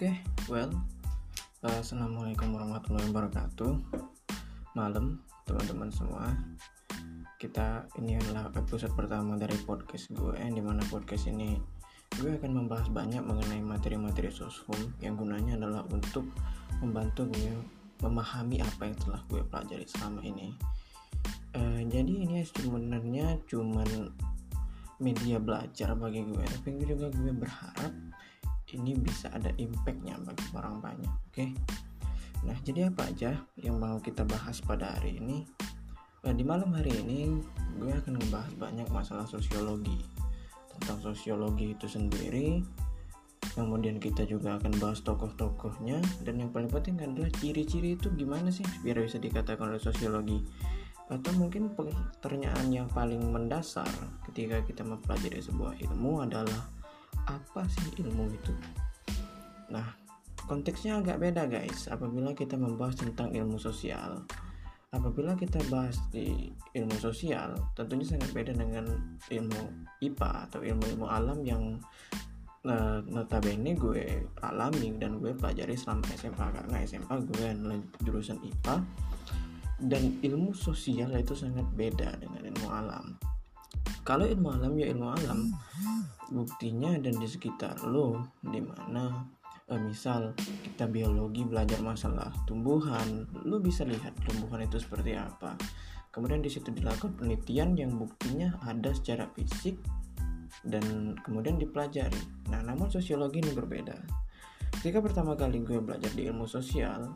Oke, okay, well, uh, assalamualaikum warahmatullahi wabarakatuh. Malam, teman-teman semua. Kita ini adalah episode pertama dari podcast gue, di mana podcast ini gue akan membahas banyak mengenai materi-materi soshum yang gunanya adalah untuk membantu gue memahami apa yang telah gue pelajari selama ini. Uh, jadi ini sebenarnya cuman media belajar bagi gue, tapi juga gue berharap ini bisa ada impactnya bagi orang banyak oke? Okay? nah jadi apa aja yang mau kita bahas pada hari ini? Nah, di malam hari ini gue akan membahas banyak masalah sosiologi. Tentang sosiologi itu sendiri kemudian kita juga akan bahas tokoh-tokohnya dan yang paling penting adalah ciri-ciri itu gimana sih biar bisa dikatakan oleh sosiologi? Atau mungkin pertanyaan yang paling mendasar ketika kita mempelajari sebuah ilmu adalah apa sih ilmu itu? Nah konteksnya agak beda guys. Apabila kita membahas tentang ilmu sosial apabila kita bahas di ilmu sosial tentunya sangat beda dengan ilmu IPA atau ilmu-ilmu alam yang uh, notabene gue alami dan gue pelajari selama SMA karena SMA gue jurusan IPA dan ilmu sosial itu sangat beda dengan ilmu alam kalau ilmu alam ya ilmu alam. Buktinya dan di sekitar lo di mana eh, misal kita biologi belajar masalah tumbuhan lo bisa lihat tumbuhan itu seperti apa. Kemudian di situ dilakukan penelitian yang buktinya ada secara fisik dan kemudian dipelajari. Nah namun sosiologi ini berbeda. Ketika pertama kali gue belajar di ilmu sosial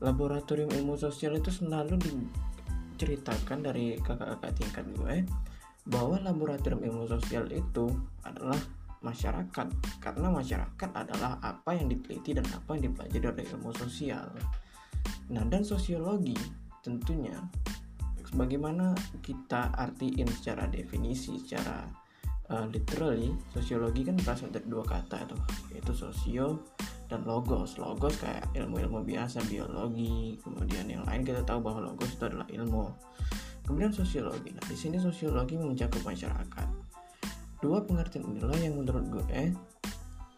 laboratorium ilmu sosial itu selalu diceritakan dari kakak-kakak tingkat gue bahwa laboratorium ilmu sosial itu adalah masyarakat karena masyarakat adalah apa yang diteliti dan apa yang dipelajari oleh ilmu sosial. Nah, dan sosiologi tentunya sebagaimana kita artiin secara definisi secara uh, literally sosiologi kan berasal dari dua kata itu yaitu sosio dan logos logos kayak ilmu-ilmu biasa biologi kemudian yang lain kita tahu bahwa logos itu adalah ilmu Kemudian sosiologi. Nah, di sini sosiologi mencakup masyarakat. Dua pengertian inilah yang menurut gue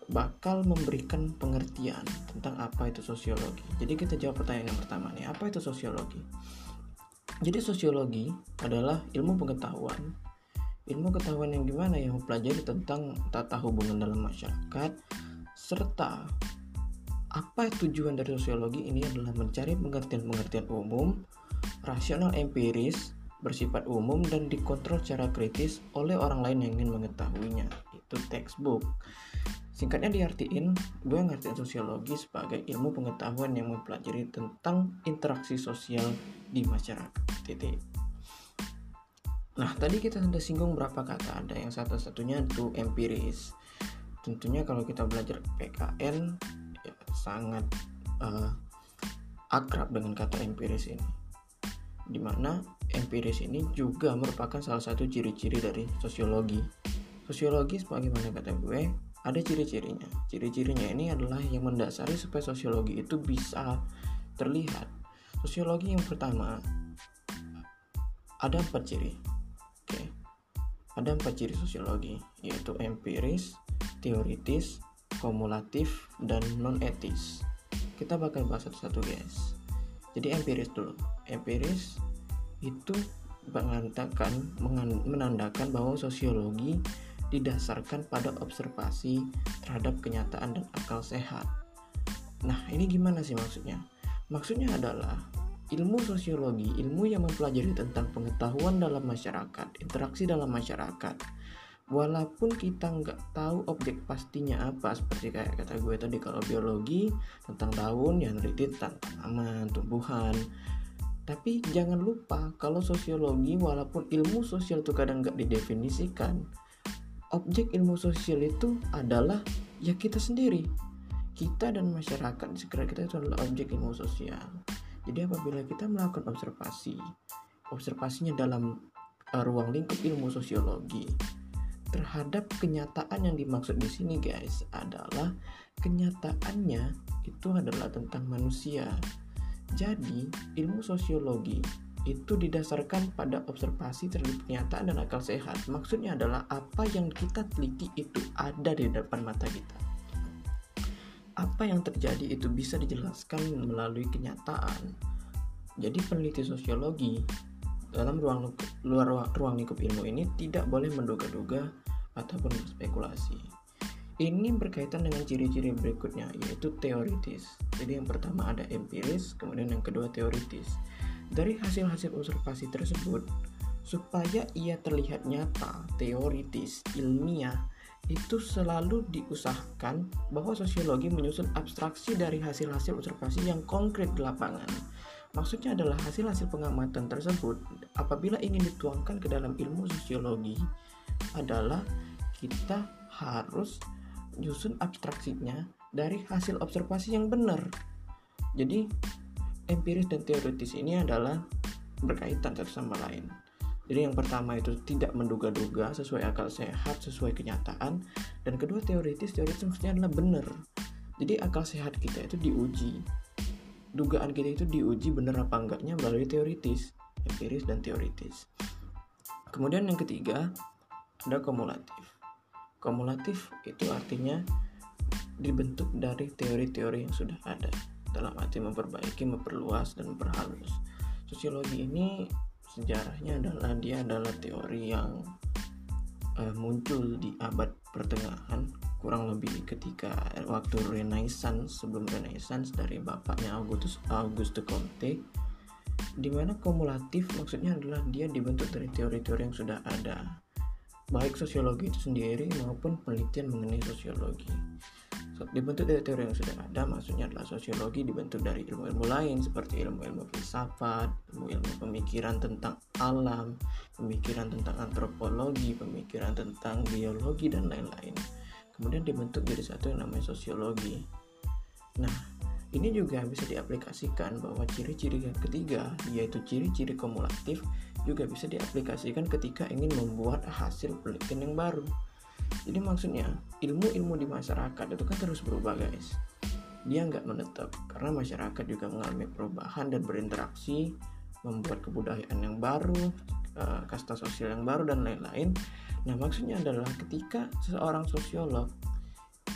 bakal memberikan pengertian tentang apa itu sosiologi. Jadi kita jawab pertanyaan yang pertama nih, apa itu sosiologi? Jadi sosiologi adalah ilmu pengetahuan. Ilmu pengetahuan yang gimana yang mempelajari tentang tata hubungan dalam masyarakat serta apa tujuan dari sosiologi ini adalah mencari pengertian-pengertian umum, rasional empiris bersifat umum dan dikontrol secara kritis oleh orang lain yang ingin mengetahuinya. Itu textbook. Singkatnya diartiin, gue ngertiin sosiologi sebagai ilmu pengetahuan yang mempelajari tentang interaksi sosial di masyarakat. Titik. Nah, tadi kita sudah singgung berapa kata. Ada yang satu-satunya itu empiris. Tentunya kalau kita belajar PKN ya, sangat uh, akrab dengan kata empiris ini di mana empiris ini juga merupakan salah satu ciri-ciri dari sosiologi. Sosiologi sebagaimana kata gue, ada ciri-cirinya. Ciri-cirinya ini adalah yang mendasari supaya sosiologi itu bisa terlihat. Sosiologi yang pertama ada empat ciri. Oke. Ada empat ciri sosiologi, yaitu empiris, teoritis, kumulatif, dan non etis. Kita bakal bahas satu-satu guys. Jadi empiris dulu. Empiris itu mengatakan menandakan bahwa sosiologi didasarkan pada observasi terhadap kenyataan dan akal sehat. Nah, ini gimana sih maksudnya? Maksudnya adalah ilmu sosiologi, ilmu yang mempelajari tentang pengetahuan dalam masyarakat, interaksi dalam masyarakat. Walaupun kita nggak tahu objek pastinya apa, seperti kayak kata gue tadi kalau biologi tentang daun yang neliti tentang tanaman, tumbuhan, tapi jangan lupa kalau sosiologi walaupun ilmu sosial itu kadang nggak didefinisikan, objek ilmu sosial itu adalah ya kita sendiri. Kita dan masyarakat sekitar kita itu adalah objek ilmu sosial. Jadi apabila kita melakukan observasi, observasinya dalam uh, ruang lingkup ilmu sosiologi terhadap kenyataan yang dimaksud di sini guys adalah kenyataannya itu adalah tentang manusia jadi, ilmu sosiologi itu didasarkan pada observasi terhadap kenyataan dan akal sehat. Maksudnya adalah apa yang kita teliti itu ada di depan mata kita. apa yang terjadi itu bisa dijelaskan melalui kenyataan. Jadi peneliti sosiologi dalam ruang luar ruang lingkup ilmu ini tidak boleh menduga-duga ataupun berspekulasi. Ini berkaitan dengan ciri-ciri berikutnya yaitu teoritis. Jadi yang pertama ada empiris, kemudian yang kedua teoritis. Dari hasil-hasil observasi tersebut, supaya ia terlihat nyata, teoritis, ilmiah, itu selalu diusahakan bahwa sosiologi menyusun abstraksi dari hasil-hasil observasi yang konkret di lapangan. Maksudnya adalah hasil-hasil pengamatan tersebut apabila ingin dituangkan ke dalam ilmu sosiologi adalah kita harus nyusun abstraksinya dari hasil observasi yang benar. Jadi empiris dan teoritis ini adalah berkaitan satu sama lain. Jadi yang pertama itu tidak menduga-duga sesuai akal sehat, sesuai kenyataan. Dan kedua teoritis, teoritis maksudnya adalah benar. Jadi akal sehat kita itu diuji. Dugaan kita itu diuji benar apa enggaknya melalui teoritis, empiris dan teoritis. Kemudian yang ketiga ada kumulatif. Kumulatif itu artinya dibentuk dari teori-teori yang sudah ada dalam arti memperbaiki, memperluas, dan memperhalus. Sosiologi ini sejarahnya adalah dia adalah teori yang uh, muncul di abad pertengahan kurang lebih ketika waktu Renaissance sebelum Renaissance dari bapaknya Augustus Auguste Comte di mana kumulatif maksudnya adalah dia dibentuk dari teori-teori yang sudah ada baik sosiologi itu sendiri maupun penelitian mengenai sosiologi. Dibentuk dari teori yang sudah ada, maksudnya adalah sosiologi dibentuk dari ilmu-ilmu lain seperti ilmu-ilmu filsafat, ilmu-ilmu pemikiran tentang alam, pemikiran tentang antropologi, pemikiran tentang biologi dan lain-lain. Kemudian dibentuk jadi satu yang namanya sosiologi. Nah, ini juga bisa diaplikasikan bahwa ciri-ciri yang ketiga yaitu ciri-ciri kumulatif juga bisa diaplikasikan ketika ingin membuat hasil penelitian yang baru. Jadi maksudnya ilmu-ilmu di masyarakat itu kan terus berubah guys. Dia nggak menetap karena masyarakat juga mengalami perubahan dan berinteraksi, membuat kebudayaan yang baru, eh, kasta sosial yang baru dan lain-lain. Nah maksudnya adalah ketika seseorang sosiolog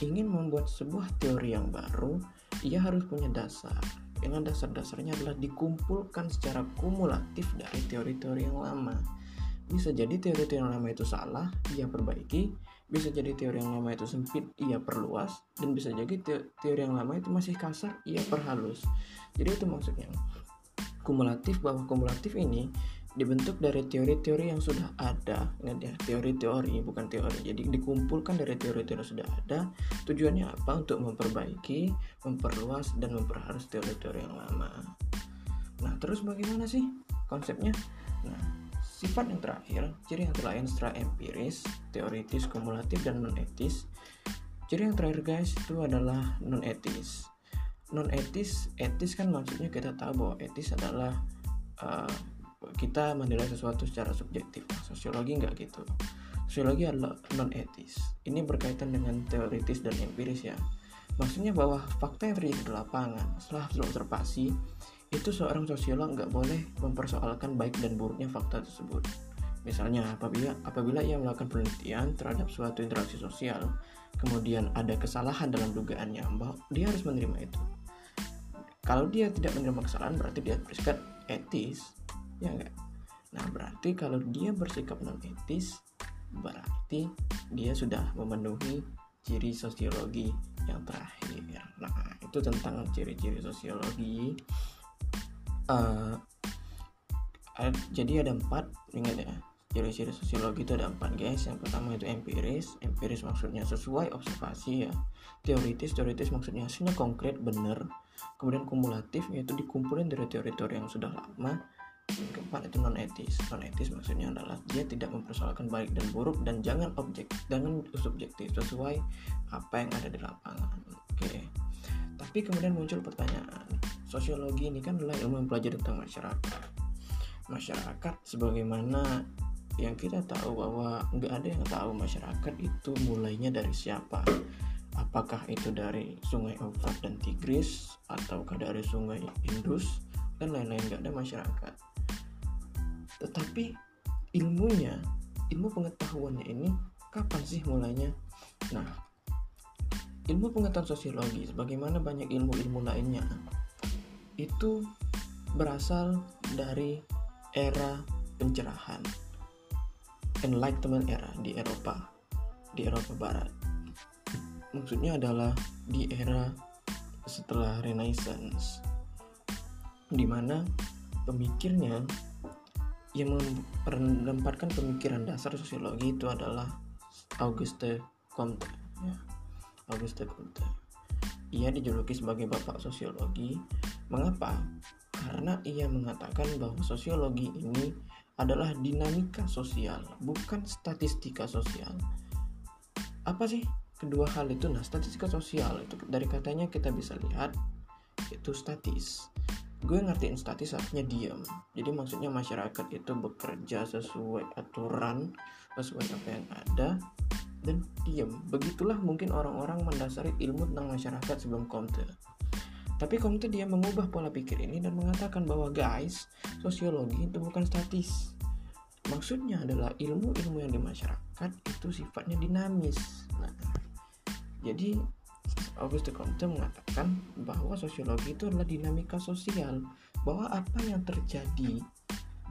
ingin membuat sebuah teori yang baru, ia harus punya dasar dengan dasar-dasarnya adalah dikumpulkan secara kumulatif dari teori-teori yang lama. Bisa jadi teori-teori yang lama itu salah, ia perbaiki. Bisa jadi teori yang lama itu sempit, ia perluas. Dan bisa jadi teori yang lama itu masih kasar, ia perhalus. Jadi itu maksudnya. Kumulatif bahwa kumulatif ini dibentuk dari teori-teori yang sudah ada. Ingat ya teori-teori bukan teori. Jadi dikumpulkan dari teori-teori yang sudah ada. Tujuannya apa? Untuk memperbaiki memperluas dan memperhalus teori-teori yang lama. Nah terus bagaimana sih konsepnya? Nah sifat yang terakhir ciri yang lain setelah empiris teoritis kumulatif dan non etis ciri yang terakhir guys itu adalah non etis non etis etis kan maksudnya kita tahu bahwa etis adalah uh, kita menilai sesuatu secara subjektif. Sosiologi nggak gitu. Sosiologi adalah non etis ini berkaitan dengan teoritis dan empiris ya. Maksudnya bahwa fakta yang terjadi di lapangan setelah observasi itu seorang sosiolog nggak boleh mempersoalkan baik dan buruknya fakta tersebut. Misalnya apabila apabila ia melakukan penelitian terhadap suatu interaksi sosial kemudian ada kesalahan dalam dugaannya bahwa dia harus menerima itu. Kalau dia tidak menerima kesalahan berarti dia bersikap etis ya enggak nah berarti kalau dia bersikap non etis berarti dia sudah memenuhi ciri sosiologi yang terakhir. Nah itu tentang ciri-ciri sosiologi. Uh, jadi ada empat ingat ya. Ciri-ciri sosiologi itu ada empat guys. Yang pertama itu empiris. Empiris maksudnya sesuai observasi ya. Teoritis teoritis maksudnya hasilnya konkret benar. Kemudian kumulatif yaitu dikumpulin dari teori-teori yang sudah lama keempat itu non etis non etis maksudnya adalah dia tidak mempersoalkan baik dan buruk dan jangan objek jangan subjektif sesuai apa yang ada di lapangan. Oke. Tapi kemudian muncul pertanyaan sosiologi ini kan adalah ilmu yang belajar tentang masyarakat. Masyarakat sebagaimana yang kita tahu bahwa nggak ada yang tahu masyarakat itu mulainya dari siapa. Apakah itu dari sungai Eufrat dan Tigris ataukah dari sungai Indus dan lain-lain. Nggak ada masyarakat tetapi ilmunya ilmu pengetahuannya ini kapan sih mulainya? Nah ilmu pengetahuan sosiologi sebagaimana banyak ilmu-ilmu lainnya itu berasal dari era pencerahan enlightenment era di Eropa di Eropa Barat. Maksudnya adalah di era setelah Renaissance di mana pemikirnya yang menempatkan pemikiran dasar sosiologi itu adalah Auguste Comte ya. Auguste Comte. Ia dijuluki sebagai bapak sosiologi. Mengapa? Karena ia mengatakan bahwa sosiologi ini adalah dinamika sosial bukan statistika sosial. Apa sih kedua hal itu? Nah statistika sosial itu dari katanya kita bisa lihat itu statis gue ngertiin statis artinya diam jadi maksudnya masyarakat itu bekerja sesuai aturan sesuai apa yang ada dan diam begitulah mungkin orang-orang mendasari ilmu tentang masyarakat sebelum Comte. Tapi Comte dia mengubah pola pikir ini dan mengatakan bahwa guys sosiologi itu bukan statis. Maksudnya adalah ilmu-ilmu yang di masyarakat itu sifatnya dinamis. Nah jadi Auguste Comte mengatakan bahwa sosiologi itu adalah dinamika sosial, bahwa apa yang terjadi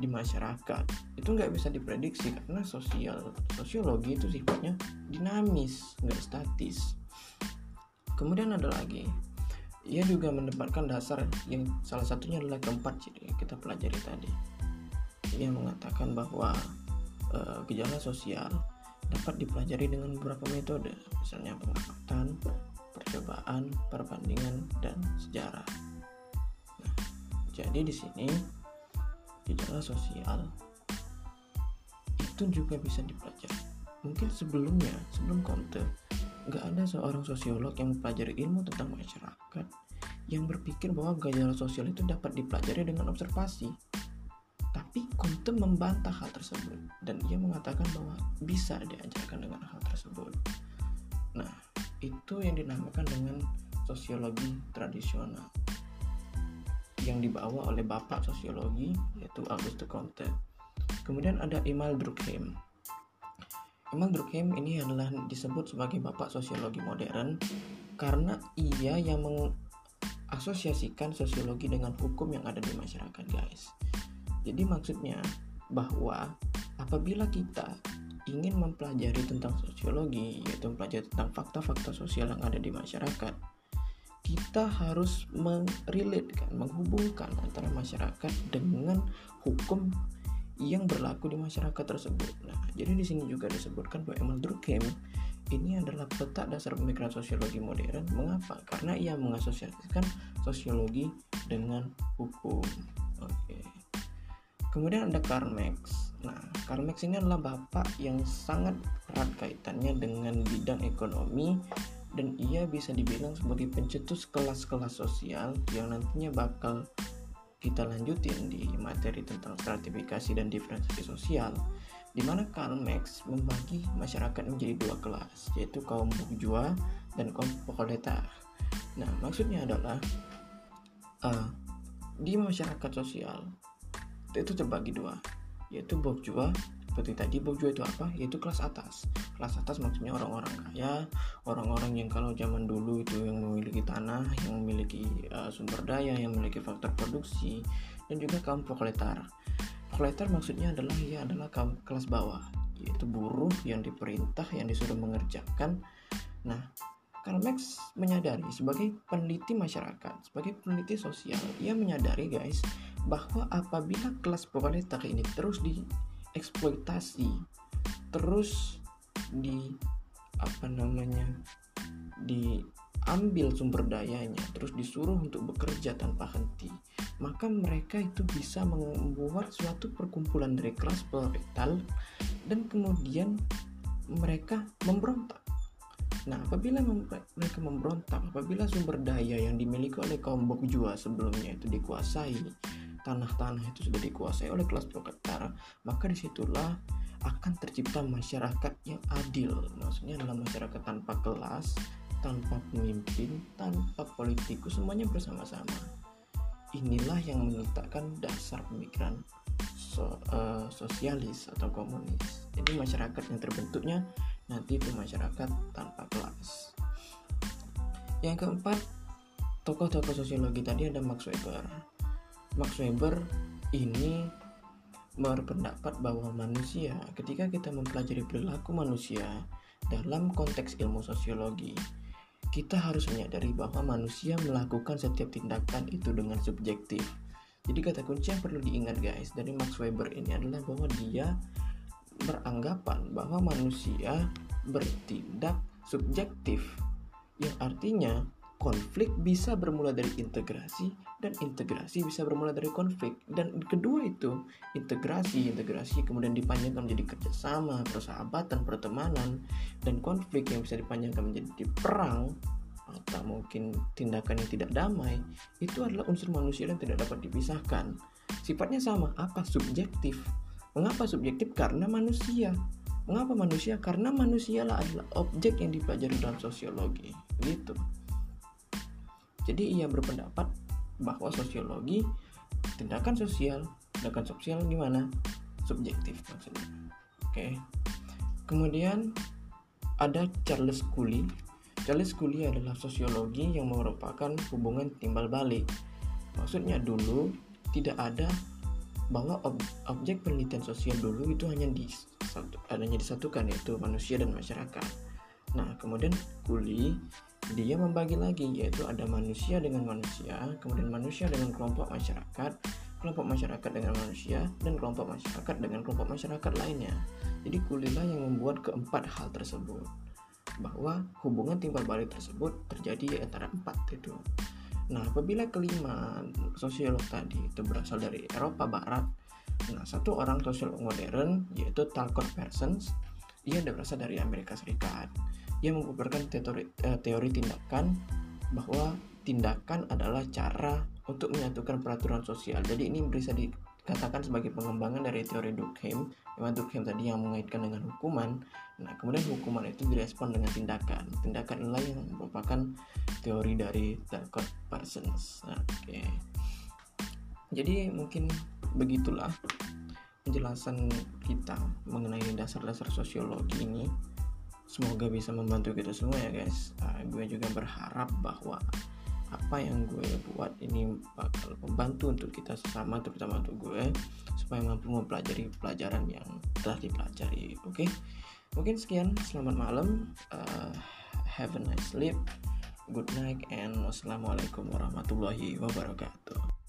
di masyarakat itu nggak bisa diprediksi karena sosial sosiologi itu sifatnya dinamis, nggak statis. Kemudian ada lagi, ia juga menempatkan dasar yang salah satunya adalah keempat jadi kita pelajari tadi. Ia mengatakan bahwa e, gejala sosial dapat dipelajari dengan beberapa metode, misalnya pengamatan, percobaan, perbandingan, dan sejarah. Nah, jadi di sini gejala sosial itu juga bisa dipelajari. Mungkin sebelumnya, sebelum Comte, nggak ada seorang sosiolog yang mempelajari ilmu tentang masyarakat yang berpikir bahwa gejala sosial itu dapat dipelajari dengan observasi. Tapi Comte membantah hal tersebut dan ia mengatakan bahwa bisa diajarkan dengan hal tersebut. Nah, itu yang dinamakan dengan sosiologi tradisional yang dibawa oleh bapak sosiologi yaitu Auguste Comte. Kemudian ada Emile Durkheim. Emile Durkheim ini adalah disebut sebagai bapak sosiologi modern karena ia yang mengasosiasikan sosiologi dengan hukum yang ada di masyarakat, guys. Jadi maksudnya bahwa apabila kita ingin mempelajari tentang sosiologi yaitu mempelajari tentang fakta-fakta sosial yang ada di masyarakat kita harus merelatekan menghubungkan antara masyarakat dengan hukum yang berlaku di masyarakat tersebut. Nah, jadi di sini juga disebutkan bahwa Emil Durkheim ini adalah peta dasar pemikiran sosiologi modern. Mengapa? Karena ia mengasosiasikan sosiologi dengan hukum. Oke. Kemudian ada Karl Marx. Nah, Karl Marx ini adalah bapak yang sangat erat kaitannya dengan bidang ekonomi dan ia bisa dibilang sebagai pencetus kelas-kelas sosial yang nantinya bakal kita lanjutin di materi tentang stratifikasi dan diferensiasi sosial di mana Karl Marx membagi masyarakat menjadi dua kelas yaitu kaum bourgeois dan kaum proletar. Nah, maksudnya adalah uh, di masyarakat sosial itu terbagi dua. Yaitu bourgeois seperti tadi bourgeois itu apa? Yaitu kelas atas. Kelas atas maksudnya orang-orang kaya orang-orang yang kalau zaman dulu itu yang memiliki tanah yang memiliki uh, sumber daya yang memiliki faktor produksi dan juga kaum proletar. Proletar maksudnya adalah ya adalah kaum kelas bawah. Yaitu buruh yang diperintah yang disuruh mengerjakan. Nah Karl Marx menyadari sebagai peneliti masyarakat, sebagai peneliti sosial, ia menyadari guys bahwa apabila kelas proletar ini terus dieksploitasi, terus di apa namanya diambil sumber dayanya, terus disuruh untuk bekerja tanpa henti, maka mereka itu bisa membuat suatu perkumpulan dari kelas proletar dan kemudian mereka memberontak Nah, apabila mereka memberontak, apabila sumber daya yang dimiliki oleh kaum bourgeois sebelumnya itu dikuasai, tanah-tanah itu sudah dikuasai oleh kelas proletar, maka di situlah akan tercipta masyarakat yang adil. Maksudnya adalah masyarakat tanpa kelas, tanpa pemimpin, tanpa politikus, semuanya bersama-sama. Inilah yang meletakkan dasar pemikiran so, uh, sosialis atau komunis. Jadi masyarakat yang terbentuknya nanti itu masyarakat tanpa kelas. yang keempat tokoh-tokoh sosiologi tadi ada Max Weber Max Weber ini berpendapat bahwa manusia ketika kita mempelajari perilaku manusia dalam konteks ilmu sosiologi kita harus menyadari bahwa manusia melakukan setiap tindakan itu dengan subjektif jadi kata kunci yang perlu diingat guys dari Max Weber ini adalah bahwa dia beranggapan bahwa manusia bertindak subjektif. Yang artinya konflik bisa bermula dari integrasi dan integrasi bisa bermula dari konflik. Dan kedua itu integrasi integrasi kemudian dipanjangkan menjadi kerjasama persahabatan pertemanan. Dan konflik yang bisa dipanjangkan menjadi perang atau mungkin tindakan yang tidak damai itu adalah unsur manusia yang tidak dapat dipisahkan. Sifatnya sama apa? Subjektif mengapa subjektif karena manusia mengapa manusia karena manusia adalah objek yang dipelajari dalam sosiologi gitu jadi ia berpendapat bahwa sosiologi tindakan sosial, tindakan sosial gimana? Subjektif maksudnya. Oke. Kemudian ada Charles Cooley. Charles Cooley adalah sosiologi yang merupakan hubungan timbal balik. Maksudnya dulu tidak ada bahwa ob objek penelitian sosial dulu itu hanya di adanya disatukan yaitu manusia dan masyarakat. Nah, kemudian Cooley dia membagi lagi yaitu ada manusia dengan manusia, kemudian manusia dengan kelompok masyarakat, kelompok masyarakat dengan manusia, dan kelompok masyarakat dengan kelompok masyarakat lainnya. Jadi kulilah yang membuat keempat hal tersebut bahwa hubungan timbal balik tersebut terjadi antara empat itu. Nah, apabila kelima sosiolog tadi itu berasal dari Eropa Barat, nah satu orang sosiolog modern yaitu Talcott Parsons, ia berasal dari Amerika Serikat ia mengumpulkan teori, uh, teori tindakan bahwa tindakan adalah cara untuk menyatukan peraturan sosial. Jadi ini bisa dikatakan sebagai pengembangan dari teori Durkheim. Yang Durkheim tadi yang mengaitkan dengan hukuman. Nah, kemudian hukuman itu direspon dengan tindakan. Tindakan inilah yang merupakan teori dari Talcott Parsons. Nah, Oke. Okay. Jadi mungkin begitulah penjelasan kita mengenai dasar-dasar sosiologi ini semoga bisa membantu kita semua ya guys uh, gue juga berharap bahwa apa yang gue buat ini bakal membantu untuk kita sesama terutama untuk gue supaya mampu mempelajari pelajaran yang telah dipelajari oke okay? mungkin sekian selamat malam uh, have a nice sleep good night and wassalamualaikum warahmatullahi wabarakatuh